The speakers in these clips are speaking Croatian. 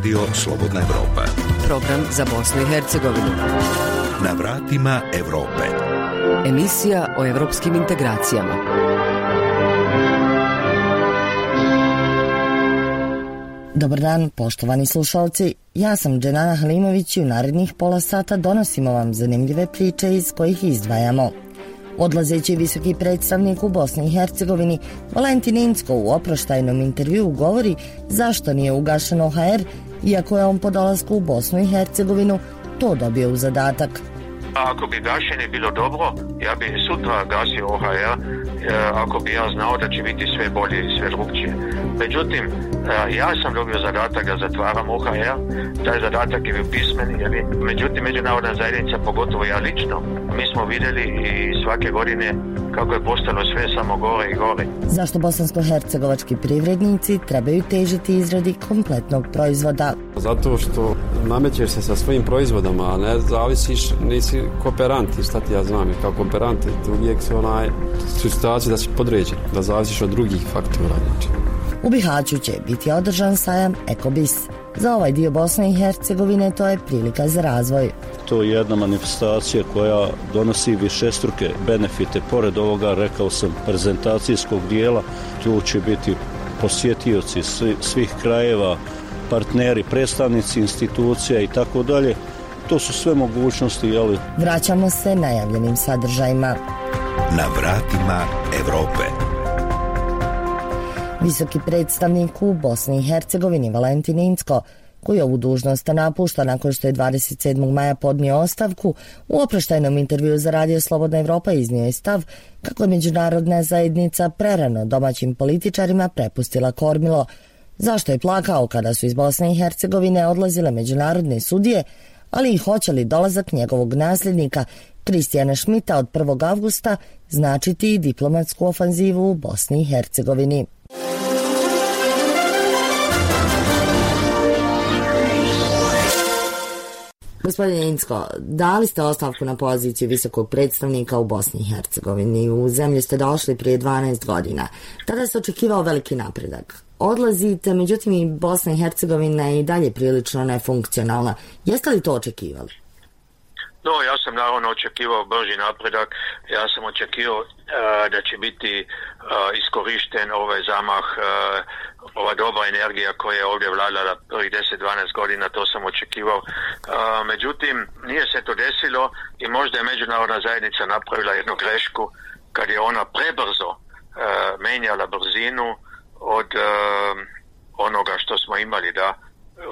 Radio Slobodna Evropa. Program za Bosnu i Hercegovinu. Na vratima Evrope. Emisija o evropskim integracijama. Dobar dan, poštovani slušalci. Ja sam Dženana Halimović i u narednih pola sata donosimo vam zanimljive priče iz kojih izdvajamo. Odlazeći visoki predstavnik u Bosni i Hercegovini, Valentin Insko u oproštajnom intervju govori zašto nije ugašen OHR, iako je on po dolasku u Bosnu i Hercegovinu to dobio u zadatak. Ako bi gašenje bilo dobro, ja bi sutra gasio OHR, ako bi ja znao da će biti sve bolje i sve drugčije. Međutim, ja sam dobio zadatak da zatvaram OHR, taj zadatak je bio pismen, međutim međunarodna zajednica, pogotovo ja lično, mi smo vidjeli i svake godine kako je postalo sve samo gore i gore. Zašto bosansko-hercegovački privrednici trebaju težiti izradi kompletnog proizvoda? Zato što namećeš se sa svojim proizvodama, a ne zavisiš, nisi kooperant, šta ti ja znam, kao kooperant uvijek se onaj situaciji da si podređen, da zavisiš od drugih faktora. Znači. U Bihaću će biti održan sajam Ekobis. Za ovaj dio Bosne i Hercegovine to je prilika za razvoj. To je jedna manifestacija koja donosi višestruke benefite. Pored ovoga, rekao sam, prezentacijskog dijela, tu će biti posjetioci svih krajeva, partneri, predstavnici institucija i tako dalje. To su sve mogućnosti, jeli? Vraćamo se najavljenim sadržajima. Na vratima Evrope. Visoki predstavnik u Bosni i Hercegovini Valentin Incko koji ovu dužnost napušta nakon što je 27. maja podnio ostavku, u oproštajnom intervju za Radio Slobodna Evropa iznio je stav kako je međunarodna zajednica prerano domaćim političarima prepustila kormilo. Zašto je plakao kada su iz Bosne i Hercegovine odlazile međunarodne sudije, ali i hoće li dolazak njegovog nasljednika Kristijana Šmita od 1. avgusta značiti i diplomatsku ofanzivu u Bosni i Hercegovini. Gospodine Incko, dali ste ostavku na poziciju visokog predstavnika u Bosni i Hercegovini. U zemlju ste došli prije 12 godina. Tada se očekivao veliki napredak. Odlazite, međutim i Bosna i Hercegovina je i dalje prilično nefunkcionalna. Jeste li to očekivali? No, ja sam naravno očekivao brži napredak. Ja sam očekivao da će biti iskorišten ovaj zamah ova dobra energija koja je ovdje vladala prvih 10-12 godina, to sam očekivao. međutim, nije se to desilo i možda je međunarodna zajednica napravila jednu grešku kad je ona prebrzo menjala brzinu od onoga što smo imali, da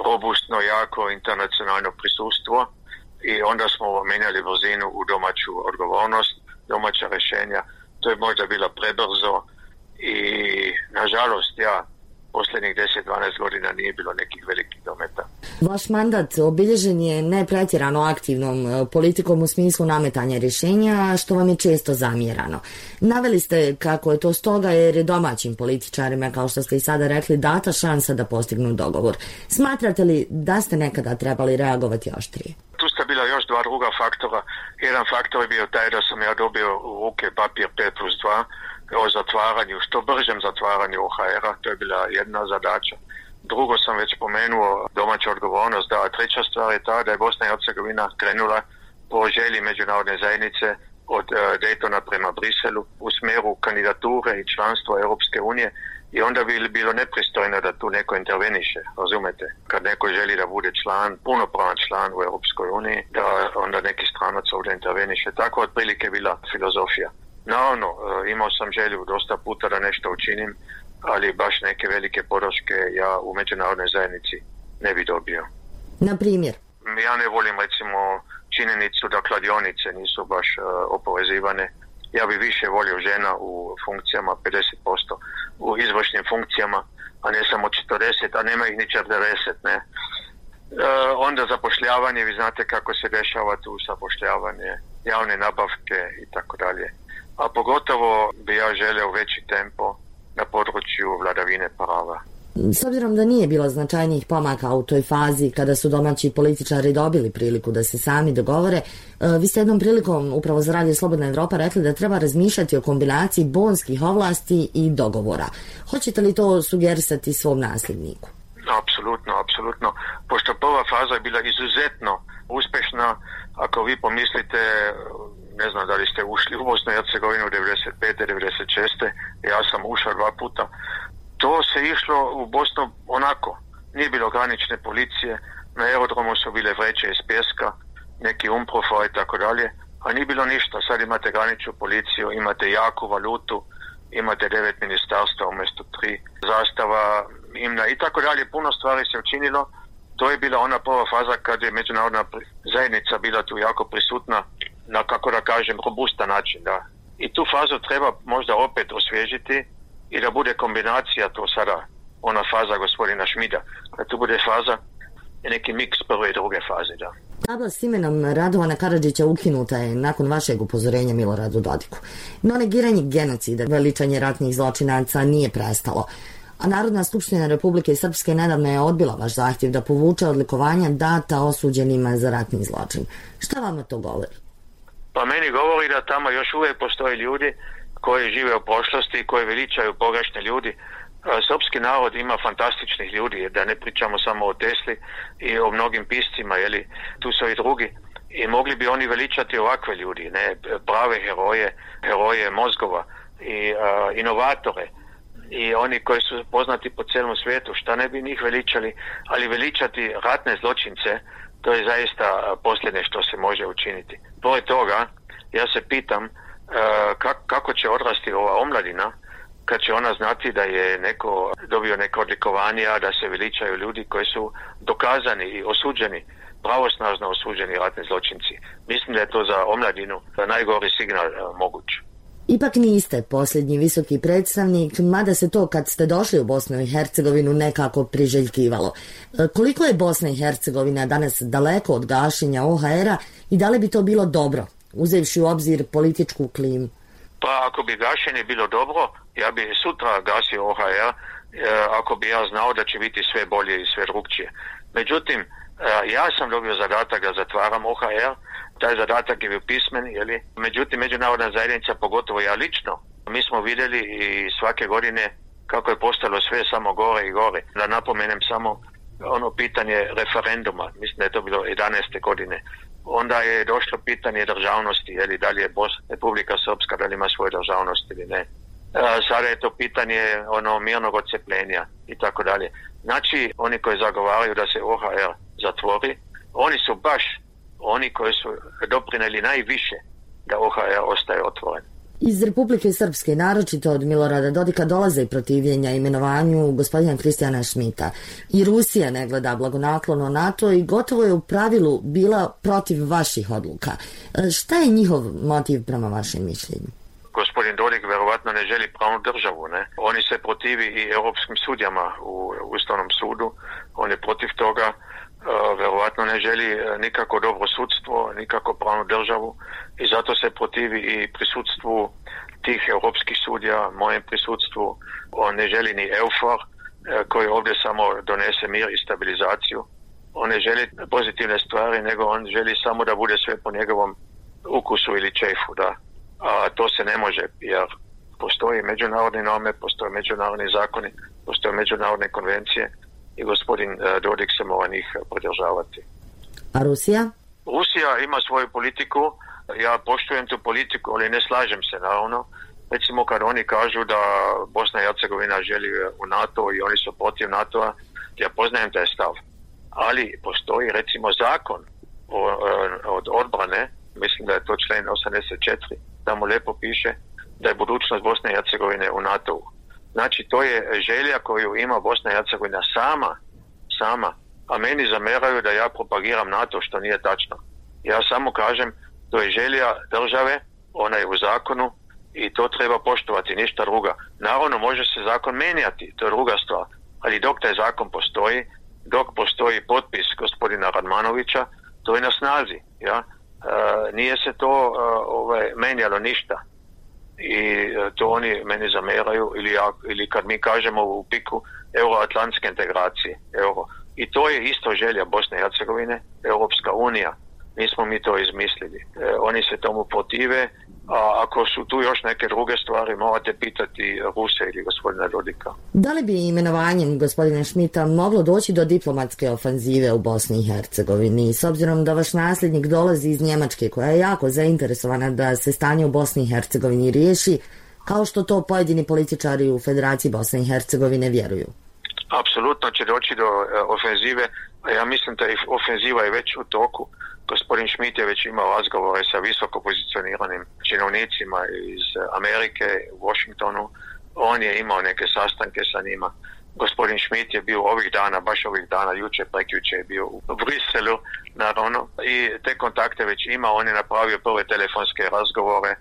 robustno, jako internacionalno prisustvo i onda smo menjali brzinu u domaću odgovornost, domaća rješenja. To je možda bilo prebrzo i nažalost ja posljednjih 10-12 godina nije bilo nekih velikih dometa. Vaš mandat obilježen je nepretjerano aktivnom e, politikom u smislu nametanja rješenja, što vam je često zamjerano. Naveli ste kako je to stoga jer je domaćim političarima, kao što ste i sada rekli, data šansa da postignu dogovor. Smatrate li da ste nekada trebali reagovati oštrije? Tu ste bila još dva druga faktora. Jedan faktor je bio taj da sam ja dobio u ruke papir 5 plus 2 o zatvaranju, što bržem zatvaranju OHR-a, to je bila jedna zadaća. Drugo sam već spomenuo domaća odgovornost, da treća stvar je ta da je Bosna i Hercegovina krenula po želji međunarodne zajednice od Daytona prema Briselu u smjeru kandidature i članstva Europske unije i onda bi bilo nepristojno da tu neko interveniše, razumete? Kad neko želi da bude član, punopravan član u Europskoj uniji, da onda neki stranac ovdje interveniše. Tako otprilike bila filozofija. Naravno, imao sam želju dosta puta da nešto učinim, ali baš neke velike podrške ja u međunarodnoj zajednici ne bi dobio. Na primjer? Ja ne volim recimo činjenicu da kladionice nisu baš oporezivane. Ja bi više volio žena u funkcijama 50%, u izvršnim funkcijama, a ne samo 40, a nema ih ni 40, ne. E, onda zapošljavanje, vi znate kako se dešava tu zapošljavanje, javne nabavke i tako dalje a pogotovo bi ja želio veći tempo na području vladavine prava. S obzirom da nije bilo značajnijih pomaka u toj fazi kada su domaći političari dobili priliku da se sami dogovore, vi ste jednom prilikom upravo za Radio Slobodna Evropa rekli da treba razmišljati o kombinaciji bonskih ovlasti i dogovora. Hoćete li to sugerisati svom nasljedniku? Apsolutno, apsolutno. Pošto prva faza je bila izuzetno uspješna, ako vi pomislite, ne znam da li ste ušli u Bosnu i Hercegovinu 95. 96. Ja sam ušao dva puta. To se išlo u Bosnu onako. Nije bilo granične policije, na aerodromu su bile vreće iz pjeska, neki umprofa i tako dalje, a nije bilo ništa. Sad imate graničnu policiju, imate jaku valutu, imate devet ministarstva umjesto tri zastava, imna i tako dalje. Puno stvari se učinilo. To je bila ona prva faza kad je međunarodna zajednica bila tu jako prisutna na, kako da kažem, robustan način. Da. I tu fazu treba možda opet osvježiti i da bude kombinacija to sada, ona faza gospodina Šmida. Da tu bude faza neki miks prve i druge faze, da. Tabla s imenom Radovana Karadžića ukinuta je nakon vašeg upozorenja Miloradu Dodiku. No negiranje genocida, veličanje ratnih zločinaca nije prestalo. A Narodna skupština Republike Srpske nedavno je odbila vaš zahtjev da povuče odlikovanja data osuđenima za ratni zločin. Šta vama to govori? Pa meni govori da tamo još uvijek postoje ljudi koji žive u prošlosti koji veličaju pogrešne ljudi. Srpski narod ima fantastičnih ljudi, da ne pričamo samo o Tesli i o mnogim piscima, jeli, tu su i drugi. I mogli bi oni veličati ovakve ljudi, ne, prave heroje, heroje mozgova i inovatore. I oni koji su poznati po cijelom svijetu, šta ne bi njih veličali, ali veličati ratne zločince, to je zaista posljednje što se može učiniti. Pored toga, ja se pitam kako će odrasti ova omladina, kad će ona znati da je neko dobio neko odlikovanja, da se veličaju ljudi koji su dokazani i osuđeni, pravosnažno osuđeni ratni zločinci. Mislim da je to za omladinu najgori signal moguć. Ipak niste posljednji visoki predstavnik, mada se to kad ste došli u Bosnu i Hercegovinu nekako priželjkivalo. E, koliko je Bosna i Hercegovina danas daleko od gašenja OHR-a i da li bi to bilo dobro, uzevši u obzir političku klimu? Pa ako bi gašenje bilo dobro, ja bi sutra gasio OHR e, ako bi ja znao da će biti sve bolje i sve drugčije. Međutim, e, ja sam dobio zadatak da zatvaram OHR, taj zadatak je bio pismen, jeli? međutim međunarodna zajednica, pogotovo ja lično, mi smo vidjeli i svake godine kako je postalo sve samo gore i gore. Da napomenem samo ono pitanje referenduma, mislim da je to bilo 11. godine onda je došlo pitanje državnosti, je da li je Bos, Republika Srpska, da li ima svoju državnost ili ne. Sada je to pitanje ono mirnog odcepljenja i tako dalje. Znači, oni koji zagovaraju da se OHR zatvori, oni su baš oni koji su doprineli najviše da OHR ostaje otvoren. Iz Republike Srpske, naročito od Milorada Dodika, dolaze i protivljenja imenovanju gospodina Kristijana Šmita. I Rusija ne gleda blagonaklono NATO i gotovo je u pravilu bila protiv vaših odluka. E, šta je njihov motiv prema vašem mišljenju? Gospodin Dodik verovatno ne želi pravnu državu. Ne? Oni se protivi i europskim sudjama u Ustavnom sudu. On je protiv toga verovatno ne želi e, nikako dobro sudstvo, nikako pravnu državu i zato se protivi i prisutstvu tih europskih sudija, mojem prisutstvu. On ne želi ni EUFOR e, koji ovdje samo donese mir i stabilizaciju. On ne želi pozitivne stvari, nego on želi samo da bude sve po njegovom ukusu ili čefu, da. A to se ne može, jer postoji međunarodne norme, postoje međunarodni zakoni, postoje međunarodne konvencije i gospodin e, Dodik se mora njih podržavati. A Rusija? Rusija ima svoju politiku, ja poštujem tu politiku, ali ne slažem se naravno. Recimo kad oni kažu da Bosna i Hercegovina želi u NATO i oni su protiv NATO-a, ja poznajem taj stav. Ali postoji recimo zakon e, od odbrane, mislim da je to člen 84, tamo lijepo piše da je budućnost Bosne i Hercegovine u NATO-u. Znači, to je želja koju ima Bosna i Hercegovina sama, sama. A meni zameraju da ja propagiram NATO, što nije tačno. Ja samo kažem, to je želja države, ona je u zakonu i to treba poštovati, ništa druga. Naravno, može se zakon menjati, to je druga stvar. Ali dok taj zakon postoji, dok postoji potpis gospodina Radmanovića, to je na snazi. Ja? E, nije se to e, ovaj, menjalo ništa i e, to oni meni zameraju ili, ja, ili kad mi kažemo u piku euroatlantske integracije euro. i to je isto želja Bosne i Hercegovine Europska unija nismo mi to izmislili e, oni se tomu protive A ako su tu još neke druge stvari, morate pitati Ruse ili gospodina Dodika. Da li bi imenovanjem gospodina Šmita moglo doći do diplomatske ofanzive u Bosni i Hercegovini, s obzirom da vaš nasljednik dolazi iz Njemačke, koja je jako zainteresovana da se stanje u Bosni i Hercegovini riješi, kao što to pojedini političari u Federaciji Bosne i Hercegovine vjeruju? Apsolutno će doći do e, ofenzive, a ja mislim da ofenziva je već u toku. Gospodin Schmidt je već imao razgovore sa visoko pozicioniranim činovnicima iz Amerike u Washingtonu. On je imao neke sastanke sa njima. Gospodin Schmidt je bio ovih dana, baš ovih dana, jučer, prekjuče je bio u Briselu, naravno, i te kontakte već ima. On je napravio prve telefonske razgovore, e,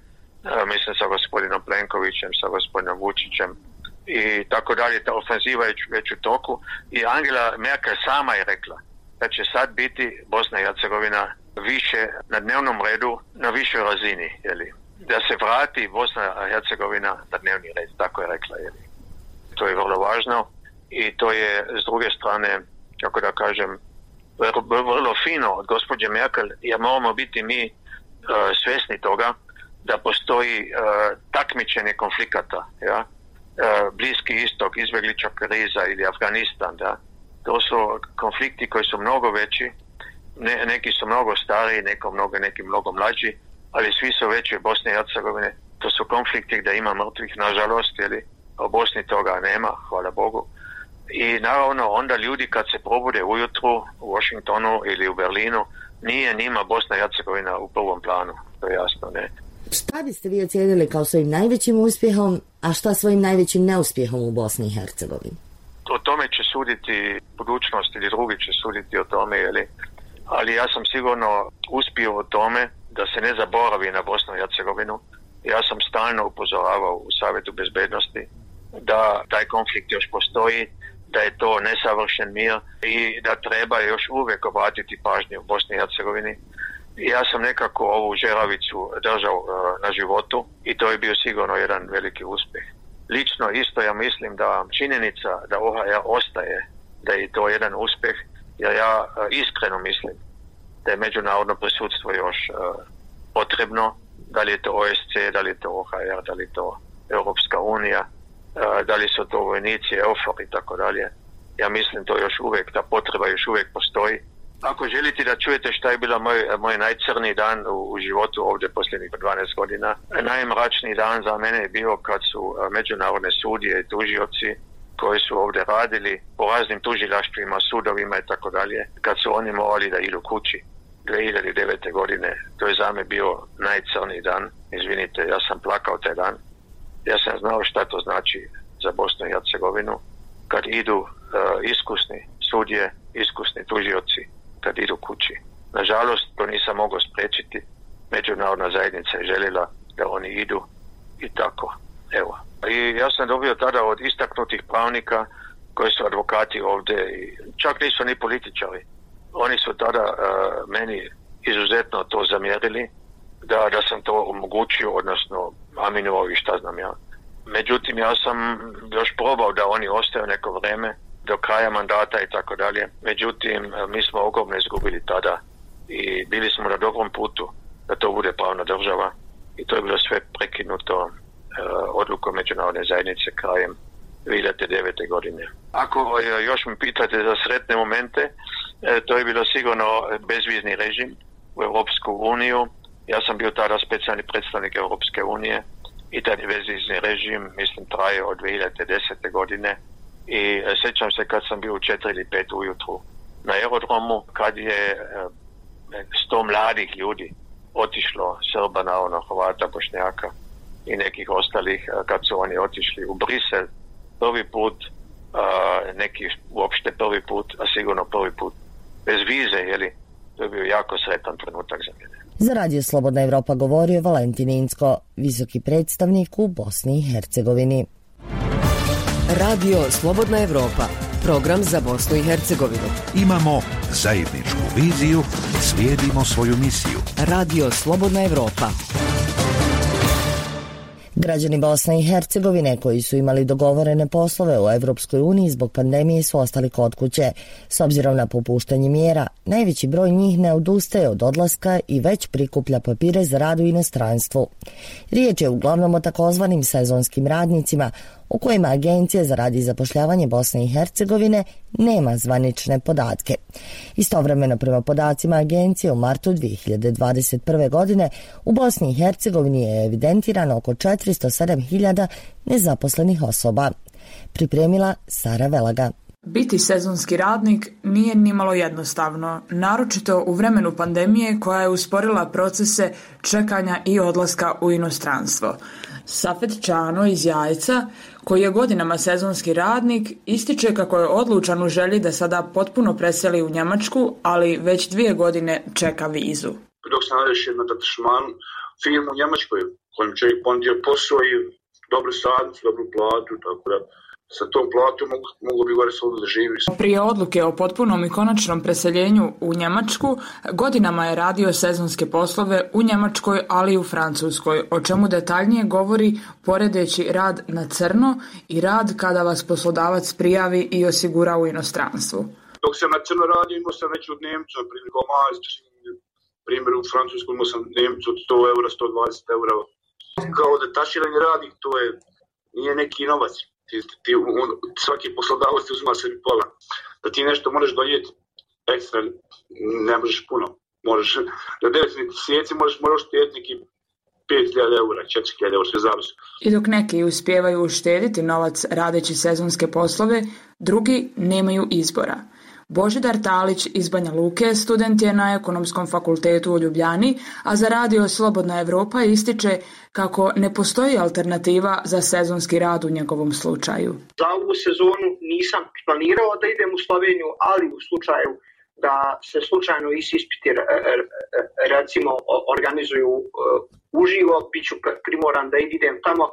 mislim sa gospodinom Plenkovićem, sa gospodinom Vučićem, i tako dalje. Ta ofenziva je već u toku i Angela Merkel sama je rekla da će sad biti Bosna i Hercegovina više na dnevnom redu, na višoj razini, jeli. Da se vrati Bosna i Hercegovina na dnevni red, tako je rekla, jeli. To je vrlo važno i to je s druge strane, kako da kažem, vrlo fino od gospođe Merkel, jer moramo biti mi uh, svjesni toga da postoji uh, takmičenje konflikata, ja, Bliski istok, izbjeglička kriza ili Afganistan, da. To su konflikti koji su mnogo veći, ne, neki su mnogo stariji, neko mnogo, neki mnogo mlađi, ali svi su veći u Bosni i Hercegovine. To su konflikti gdje ima mrtvih, nažalost, ili u Bosni toga nema, hvala Bogu. I naravno onda ljudi kad se probude ujutru u Washingtonu ili u Berlinu, nije njima Bosna i Hercegovina u prvom planu, to je jasno, ne. Šta biste vi ocijenili kao svojim najvećim uspjehom, a šta svojim najvećim neuspjehom u Bosni i Hercegovini? O tome će suditi budućnost ili drugi će suditi o tome, jeli? ali ja sam sigurno uspio o tome da se ne zaboravi na Bosnu i Hercegovinu. Ja sam stalno upozoravao u Savjetu bezbednosti da taj konflikt još postoji, da je to nesavršen mir i da treba još uvijek obratiti pažnju u Bosni i Hercegovini ja sam nekako ovu žeravicu držao uh, na životu i to je bio sigurno jedan veliki uspjeh. Lično isto ja mislim da činjenica da OHR ostaje, da je to jedan uspjeh, jer ja uh, iskreno mislim da je međunarodno prisutstvo još uh, potrebno, da li je to OSC, da li je to OHR, da li je to Europska unija, da li su to vojnici, EUFOR i tako dalje. Ja mislim to još uvijek, ta potreba još uvijek postoji ako želite da čujete šta je bila moj, moj najcrniji dan u, u životu ovdje posljednjih 12 godina, najmračniji dan za mene je bio kad su međunarodne sudije i tužioci koji su ovdje radili po raznim tužilaštvima, sudovima i tako dalje, kad su oni morali da idu kući 2009. godine. To je za me bio najcrniji dan. Izvinite, ja sam plakao taj dan. Ja sam znao šta to znači za Bosnu i Hercegovinu kad idu uh, iskusni sudje, iskusni tužioci kad idu kući. Nažalost, to nisam mogao spriječiti. Međunarodna zajednica je željela da oni idu i tako. Evo. I ja sam dobio tada od istaknutih pravnika koji su advokati ovdje i čak nisu ni političari. Oni su tada uh, meni izuzetno to zamjerili da, da sam to omogućio, odnosno aminovao i šta znam ja. Međutim, ja sam još probao da oni ostaju neko vrijeme do kraja mandata i tako dalje. Međutim, e, mi smo ogromno izgubili tada i bili smo na dobrom putu da to bude pravna država i to je bilo sve prekinuto uh, odlukom međunarodne zajednice krajem 2009. godine. Ako uh, još mi pitate za sretne momente, to je bilo sigurno bezvizni režim u Europsku uniju. Ja sam bio tada specijalni predstavnik Europske unije i taj bezvizni režim, mislim, traje od 2010. godine i e, sjećam se kad sam bio u četiri ili pet ujutru na aerodromu kad je e, sto mladih ljudi otišlo Srba na ono Hrvata, Bošnjaka i nekih ostalih e, kad su oni otišli u Brisel prvi put neki uopšte prvi put a sigurno prvi put bez vize jeli to je bio jako sretan trenutak za mene za Radio Slobodna Evropa govorio Valentin Insko, visoki predstavnik u Bosni i Hercegovini. Radio Slobodna Evropa, program za Bosnu i Hercegovinu. Imamo zajedničku viziju, slijedimo svoju misiju. Radio Slobodna Evropa. Građani Bosne i Hercegovine koji su imali dogovorene poslove u Evropskoj uniji zbog pandemije su ostali kod kuće. S obzirom na popuštanje mjera, najveći broj njih ne odustaje od odlaska i već prikuplja papire za rad u inostranstvu. Riječ je uglavnom o takozvanim sezonskim radnicima, u kojima Agencija za rad i zapošljavanje Bosne i Hercegovine nema zvanične podatke. Istovremeno prema podacima agencije u martu 2021. godine u Bosni i Hercegovini je evidentirano oko 407.000 nezaposlenih osoba. Pripremila Sara Velaga. Biti sezonski radnik nije nimalo jednostavno, naročito u vremenu pandemije koja je usporila procese čekanja i odlaska u inostranstvo. Safet Čano iz Jajca, koji je godinama sezonski radnik, ističe kako je odlučan u želji da sada potpuno preseli u Njemačku, ali već dvije godine čeka vizu. Dok sam rešio na datašman firmu u Njemačkoj, kojem čovjek pondio posao i dobru sadnicu, dobru platu, tako da sa tom platom mogu, mogu bi gore slobodo da živi. Prije odluke o potpunom i konačnom preseljenju u Njemačku, godinama je radio sezonske poslove u Njemačkoj, ali i u Francuskoj, o čemu detaljnije govori poredeći rad na crno i rad kada vas poslodavac prijavi i osigura u inostranstvu. Dok sam na crno radio, imao sam već od Nemca, prilikom primjer u Francuskoj imao sam Nemcu od 100 eura, 120 eura. Kao da taširanje radnik, to je, nije neki novac ti, ti, on, svaki poslodavac ti uzima sebi pola. Da ti nešto možeš donijeti ekstra, ne možeš puno. Možeš, na 9 mjeseci možeš, možeš štediti neki 5000 eura, 4000 eura, sve zavisi. I dok neki uspijevaju uštediti novac radeći sezonske poslove, drugi nemaju izbora – Božidar Talić iz Banja Luke student je na ekonomskom fakultetu u Ljubljani, a za radio Slobodna Evropa ističe kako ne postoji alternativa za sezonski rad u njegovom slučaju. Za ovu sezonu nisam planirao da idem u Sloveniju, ali u slučaju da se slučajno ispiti recimo organizuju e, uživo, bit ću primoran da idem tamo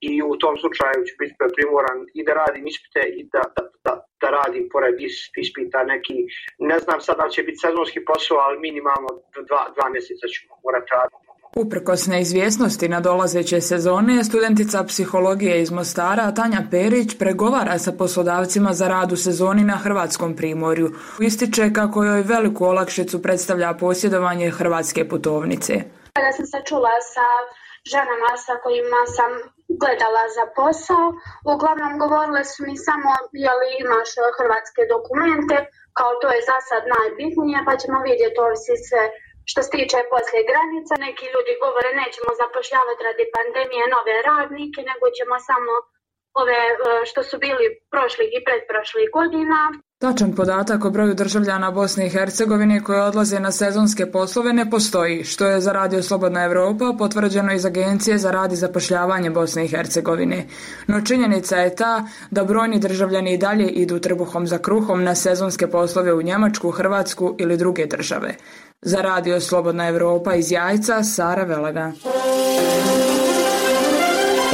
i u tom slučaju ću biti primoran i da radim ispite i da, da, da radim pored ispita neki, ne znam sada će biti sezonski posao, ali minimalno dva, dva mjeseca ću morati raditi. Uprkos neizvjesnosti na dolazeće sezone, studentica psihologije iz Mostara Tanja Perić pregovara sa poslodavcima za rad u sezoni na Hrvatskom primorju. Ističe kako joj veliku olakšicu predstavlja posjedovanje hrvatske putovnice. Kada sam se čula sa ženama sa kojima sam gledala za posao, uglavnom govorile su mi samo je li imaš hrvatske dokumente, kao to je za sad najbitnije, pa ćemo vidjeti ovisi sve što se tiče poslije granica. Neki ljudi govore nećemo zapošljavati radi pandemije nove radnike, nego ćemo samo ove e, što su bili prošlih i predprošlih godina. Tačan podatak o broju državljana Bosne i Hercegovine koji odlaze na sezonske poslove ne postoji, što je za Radio Slobodna Evropa potvrđeno iz Agencije za rad i zapošljavanje Bosne i Hercegovine. No činjenica je ta da brojni državljani i dalje idu trbuhom za kruhom na sezonske poslove u Njemačku, Hrvatsku ili druge države. Za Radio Slobodna Evropa iz Jajca, Sara Velaga.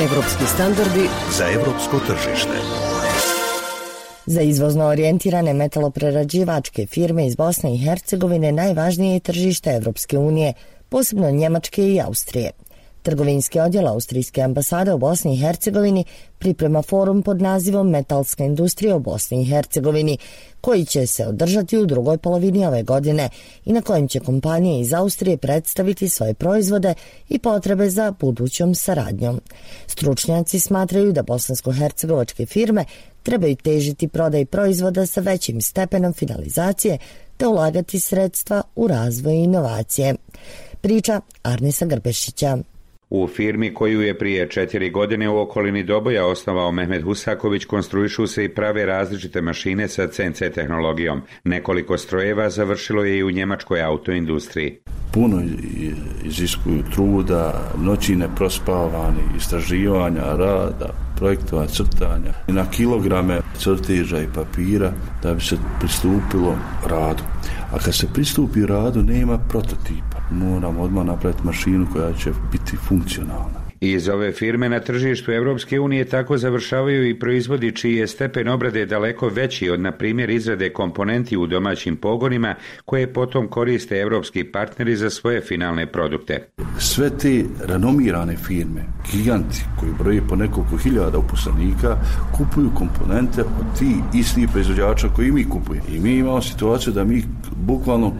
Evropski standardi za evropsko tržište. Za izvozno orijentirane metaloprerađivačke firme iz Bosne i Hercegovine najvažnije je tržište Evropske unije, posebno Njemačke i Austrije. Trgovinski odjel Austrijske ambasade u Bosni i Hercegovini priprema forum pod nazivom Metalska industrija u Bosni i Hercegovini, koji će se održati u drugoj polovini ove godine i na kojem će kompanije iz Austrije predstaviti svoje proizvode i potrebe za budućom saradnjom. Stručnjaci smatraju da bosansko-hercegovačke firme trebaju težiti prodaj proizvoda sa većim stepenom finalizacije te ulagati sredstva u razvoj i inovacije. Priča Arnisa Grbešića. U firmi koju je prije četiri godine u okolini Doboja osnovao Mehmed Husaković konstruišu se i prave različite mašine sa CNC tehnologijom. Nekoliko strojeva završilo je i u njemačkoj autoindustriji. Puno iziskuju truda, noći neprospavani, istraživanja, rada, projektova, crtanja na kilograme crteža i papira da bi se pristupilo radu. A kad se pristupi radu nema prototipa moramo odmah napraviti mašinu koja će biti funkcionalna. Iz ove firme na tržištu Europske unije tako završavaju i proizvodi čiji je stepen obrade daleko veći od, na primjer, izrade komponenti u domaćim pogonima koje potom koriste europski partneri za svoje finalne produkte. Sve te renomirane firme, giganti koji broje po nekoliko hiljada uposlenika, kupuju komponente od ti istih proizvođača koji mi kupujemo. I mi imamo situaciju da mi bukvalno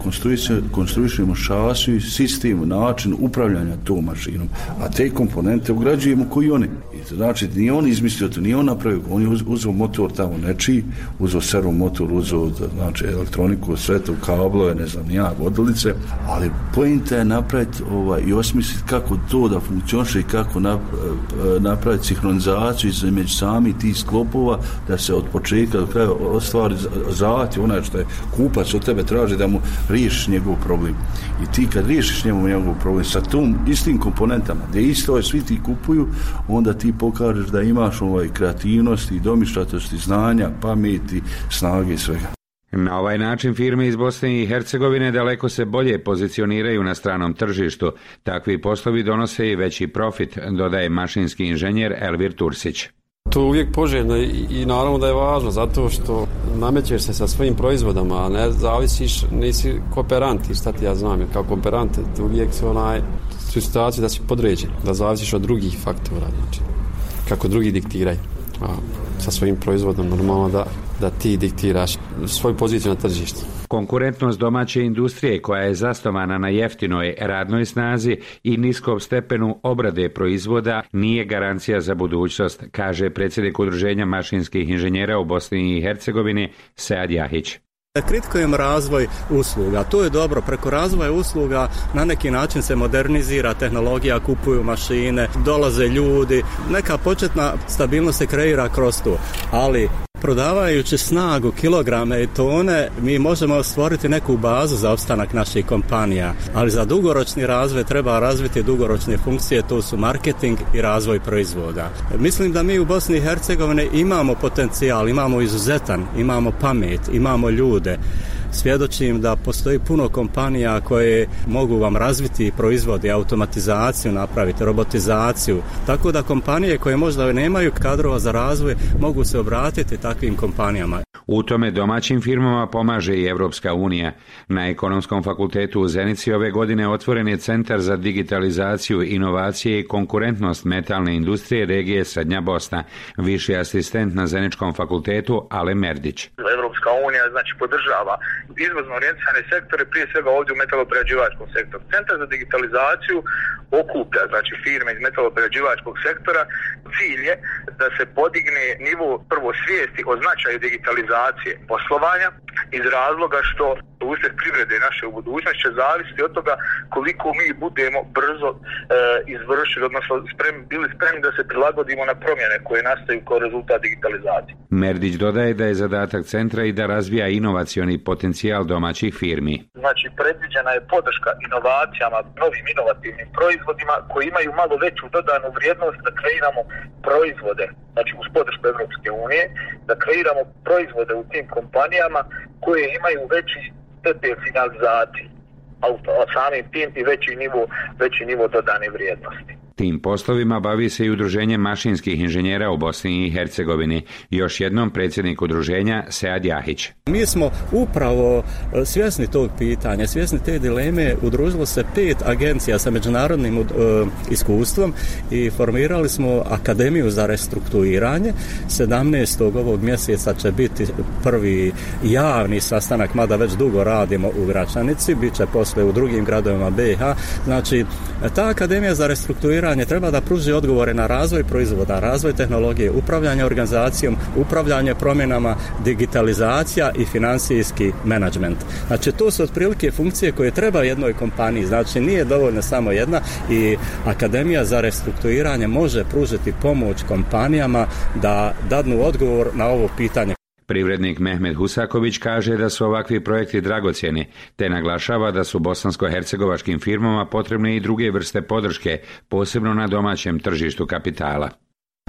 konstruišemo šasiju, sistem, način upravljanja tom mašinom, a te komponente ugrađujemo koji oni. I znači, nije on izmislio to, nije on napravio, on je uzeo motor tamo nečiji, uzeo servo motor, uzeo znači, elektroniku, sve to, kablove, ne znam, ja, vodilice, ali pojenta je napraviti ovaj, i osmisliti kako to da funkcioniše i kako e, napraviti sinhronizaciju između sami tih sklopova, da se od početka do kraja ostvari zati, onaj što je kupac od tebe traži da mu riješiš njegov problem. I ti kad riješiš njemu njegov problem sa tom istim komponentama, gdje isto je svi ti kupuju, onda ti pokažeš da imaš ovaj kreativnosti, domišljatosti, znanja, pameti, snage i svega. Na ovaj način firme iz Bosne i Hercegovine daleko se bolje pozicioniraju na stranom tržištu. Takvi poslovi donose i veći profit, dodaje mašinski inženjer Elvir Tursić. To je uvijek poželjno i, naravno da je važno zato što namećeš se sa svojim proizvodama, a ne zavisiš, nisi kooperant, šta ti ja znam, jer kao kooperant uvijek se onaj su da si podređen, da zavisiš od drugih faktora, znači kako drugi diktiraju. A sa svojim proizvodom normalno da, da ti diktiraš svoju poziciju na tržištu. Konkurentnost domaće industrije koja je zasnovana na jeftinoj radnoj snazi i niskom stepenu obrade proizvoda nije garancija za budućnost, kaže predsjednik Udruženja mašinskih inženjera u Bosni i Hercegovini Sead Jahić. Kritikujem razvoj usluga. To je dobro. Preko razvoja usluga na neki način se modernizira tehnologija, kupuju mašine, dolaze ljudi. Neka početna stabilnost se kreira kroz to. Ali Prodavajući snagu, kilograme i tone, mi možemo stvoriti neku bazu za opstanak naših kompanija, ali za dugoročni razvoj treba razviti dugoročne funkcije, to su marketing i razvoj proizvoda. Mislim da mi u Bosni i Hercegovini imamo potencijal, imamo izuzetan, imamo pamet, imamo ljude svjedočim da postoji puno kompanija koje mogu vam razviti proizvode, automatizaciju napraviti, robotizaciju. Tako da kompanije koje možda nemaju kadrova za razvoj mogu se obratiti takvim kompanijama. U tome domaćim firmama pomaže i Europska unija. Na Ekonomskom fakultetu u Zenici ove godine otvoren je Centar za digitalizaciju, inovacije i konkurentnost metalne industrije regije Srednja Bosna. Viši asistent na Zeničkom fakultetu Ale Merdić. Europska unija znači podržava izvozno orijentisane sektore, prije svega ovdje u metaloprerađivačkom sektoru. Centar za digitalizaciju okuplja znači firme iz metaloprerađivačkog sektora. Cilj je da se podigne nivo prvo svijesti o značaju digitalizacije poslovanja iz razloga što usred privrede naše u budućnosti će zavisiti od toga koliko mi budemo brzo e, izvršili, odnosno sprem, bili spremni da se prilagodimo na promjene koje nastaju kao rezultat digitalizacije. Merdić dodaje da je zadatak centra i da razvija inovacioni potencijal domaćih firmi. Znači predviđena je podrška inovacijama, novim inovativnim proizvodima koji imaju malo veću dodanu vrijednost da kreiramo proizvode, znači uz podršku Europske unije, da kreiramo proizvode u tim kompanijama koje imaju veći stepen finalizacije, a samim tim i veći nivo, veći nivo dodane vrijednosti. Tim poslovima bavi se i udruženje mašinskih inženjera u Bosni i Hercegovini. Još jednom predsjednik udruženja Sead Jahić. Mi smo upravo e, svjesni tog pitanja, svjesni te dileme. Udružilo se pet agencija sa međunarodnim e, iskustvom i formirali smo Akademiju za restrukturiranje. 17. ovog mjeseca će biti prvi javni sastanak, mada već dugo radimo u Gračanici, bit će posle u drugim gradovima BiH. Znači, ta Akademija za restrukturiranje treba da pruži odgovore na razvoj proizvoda, razvoj tehnologije, upravljanje organizacijom, upravljanje promjenama, digitalizacija i financijski menadžment. Znači to su otprilike funkcije koje treba jednoj kompaniji, znači nije dovoljno samo jedna i Akademija za restrukturiranje može pružiti pomoć kompanijama da dadnu odgovor na ovo pitanje. Privrednik Mehmed Husaković kaže da su ovakvi projekti dragocjeni, te naglašava da su bosansko-hercegovačkim firmama potrebne i druge vrste podrške, posebno na domaćem tržištu kapitala.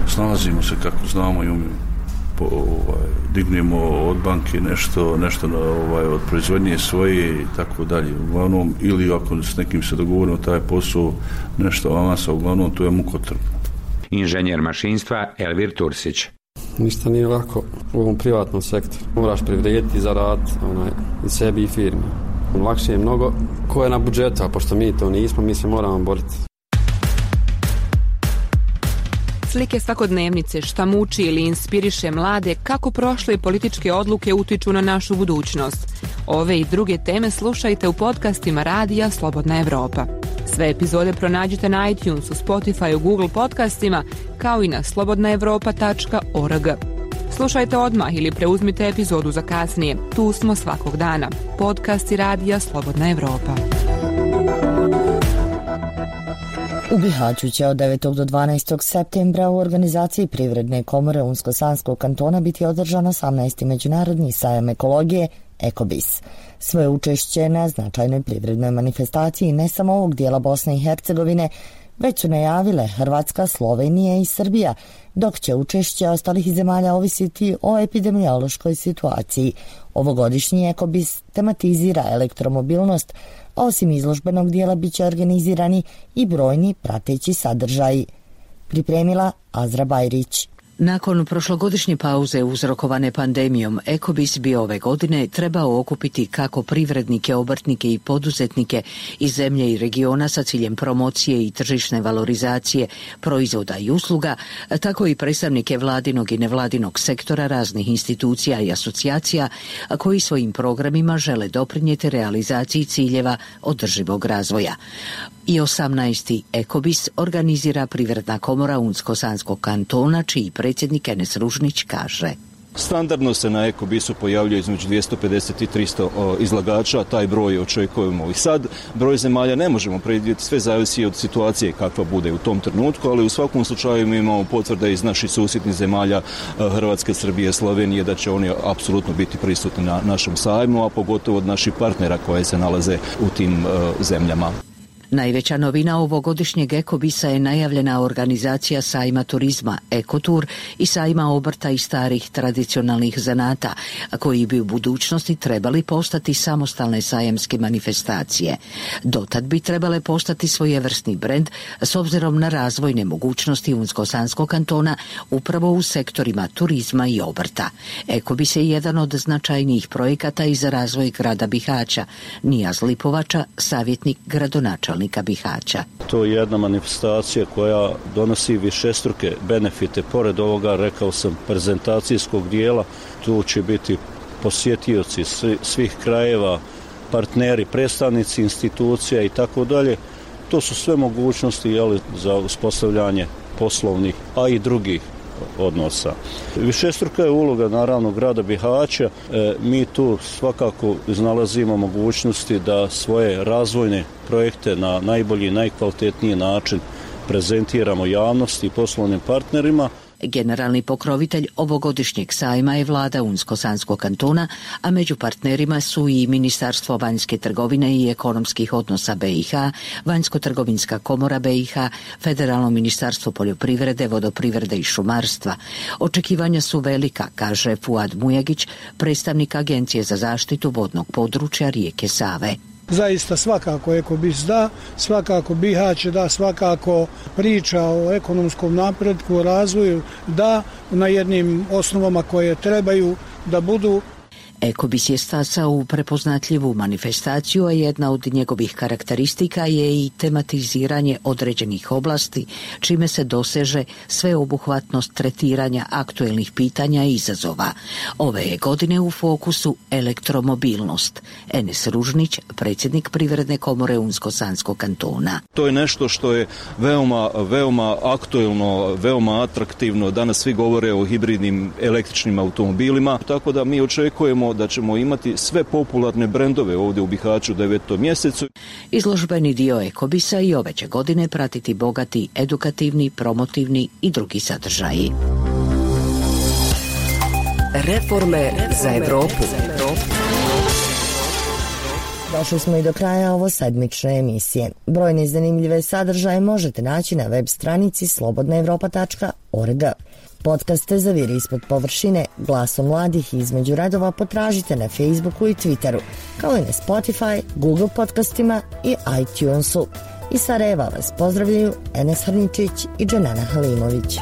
Snalazimo se kako znamo i umijemo. po, ovaj, dignemo od banke nešto, nešto na, ovaj, od proizvodnje svoje i tako dalje. Uglavnom, ili ako s nekim se dogovorimo taj posao, nešto avansa, uglavnom to je mukotrp. Inženjer mašinstva Elvir Tursić. Ništa nije lako u ovom privatnom sektoru. Moraš privrediti za rad onaj, i sebi i firmi. Lakše je mnogo ko je na budžetu, a pošto mi to nismo, mi se moramo boriti. Slike svakodnevnice šta muči ili inspiriše mlade kako prošle političke odluke utiču na našu budućnost. Ove i druge teme slušajte u podcastima Radija Slobodna Evropa. Sve epizode pronađite na iTunesu, Spotify, Google podcastima kao i na slobodnaevropa.org. Slušajte odmah ili preuzmite epizodu za kasnije. Tu smo svakog dana. Podcast i Radija Slobodna Evropa. U Bihaću će od 9. do 12. septembra u organizaciji Privredne komore Unsko-Sanskog kantona biti održan 18. međunarodni sajam ekologije Ekobis. Svoje učešće na značajnoj privrednoj manifestaciji ne samo ovog dijela Bosne i Hercegovine, već su najavile Hrvatska, Slovenija i Srbija, dok će učešće ostalih zemalja ovisiti o epidemiološkoj situaciji. Ovogodišnji ekobis tematizira elektromobilnost, a osim izložbenog dijela bit će organizirani i brojni prateći sadržaji. Pripremila Azra Bajrić. Nakon prošlogodišnje pauze uzrokovane pandemijom, Ekobis bi ove godine trebao okupiti kako privrednike, obrtnike i poduzetnike iz zemlje i regiona sa ciljem promocije i tržišne valorizacije proizvoda i usluga, tako i predstavnike vladinog i nevladinog sektora raznih institucija i asocijacija koji svojim programima žele doprinijeti realizaciji ciljeva održivog razvoja i 18. Ekobis organizira Privredna komora Unsko-Sanskog kantona, čiji predsjednik Enes Ružnić kaže. Standardno se na Ekobisu pojavljuje između 250 i 300 izlagača, taj broj očekujemo i sad. Broj zemalja ne možemo predvidjeti, sve zavisi od situacije kakva bude u tom trenutku, ali u svakom slučaju mi imamo potvrde iz naših susjednih zemalja Hrvatske, Srbije, Slovenije da će oni apsolutno biti prisutni na našem sajmu, a pogotovo od naših partnera koje se nalaze u tim zemljama. Najveća novina ovogodišnjeg Ekobisa je najavljena organizacija sajma turizma Ekotur i sajma obrta i starih tradicionalnih zanata, koji bi u budućnosti trebali postati samostalne sajemske manifestacije. Dotad bi trebale postati svojevrsni brend s obzirom na razvojne mogućnosti Unsko-Sanskog kantona upravo u sektorima turizma i obrta. Ekobis je jedan od značajnijih projekata i za razvoj grada Bihaća. Nijaz Lipovača, savjetnik gradonačalnika načelnika Bihaća. To je jedna manifestacija koja donosi višestruke benefite. Pored ovoga, rekao sam, prezentacijskog dijela, tu će biti posjetioci svih krajeva, partneri, predstavnici institucija i tako dalje. To su sve mogućnosti jeli, za uspostavljanje poslovnih, a i drugih odnosa. Višestruka je uloga naravno grada Bihaća. E, mi tu svakako iznalazimo mogućnosti da svoje razvojne projekte na najbolji, najkvalitetniji način prezentiramo javnosti i poslovnim partnerima. Generalni pokrovitelj ovogodišnjeg sajma je vlada Unsko-Sanskog kantona, a među partnerima su i Ministarstvo vanjske trgovine i ekonomskih odnosa BiH, Vanjsko-trgovinska komora BiH, Federalno ministarstvo poljoprivrede, vodoprivrede i šumarstva. Očekivanja su velika, kaže Fuad Mujagić, predstavnik Agencije za zaštitu vodnog područja rijeke Save. Zaista svakako Ekobis da, svakako Bihać da, svakako priča o ekonomskom napretku, o razvoju da na jednim osnovama koje trebaju da budu Ekobis je stasao u prepoznatljivu manifestaciju, a jedna od njegovih karakteristika je i tematiziranje određenih oblasti, čime se doseže sveobuhvatnost tretiranja aktuelnih pitanja i izazova. Ove je godine u fokusu elektromobilnost. Enes Ružnić, predsjednik Privredne komore Unsko-Sanskog kantona. To je nešto što je veoma, veoma aktuelno, veoma atraktivno. Danas svi govore o hibridnim električnim automobilima, tako da mi očekujemo da ćemo imati sve popularne brendove ovdje u Bihaću u devetom mjesecu. Izložbeni dio Ekobisa i ove će godine pratiti bogati edukativni, promotivni i drugi sadržaji. Reforme za Evropu. Došli smo i do kraja ovo sedmične emisije. Brojne zanimljive sadržaje možete naći na web stranici slobodnaevropa.org. Podcaste Zaviri ispod površine, glasom mladih između redova potražite na Facebooku i Twitteru, kao i na Spotify, Google podcastima i iTunesu. I Sarajeva vas pozdravljaju Enes Hrničić i Dženana Halimović.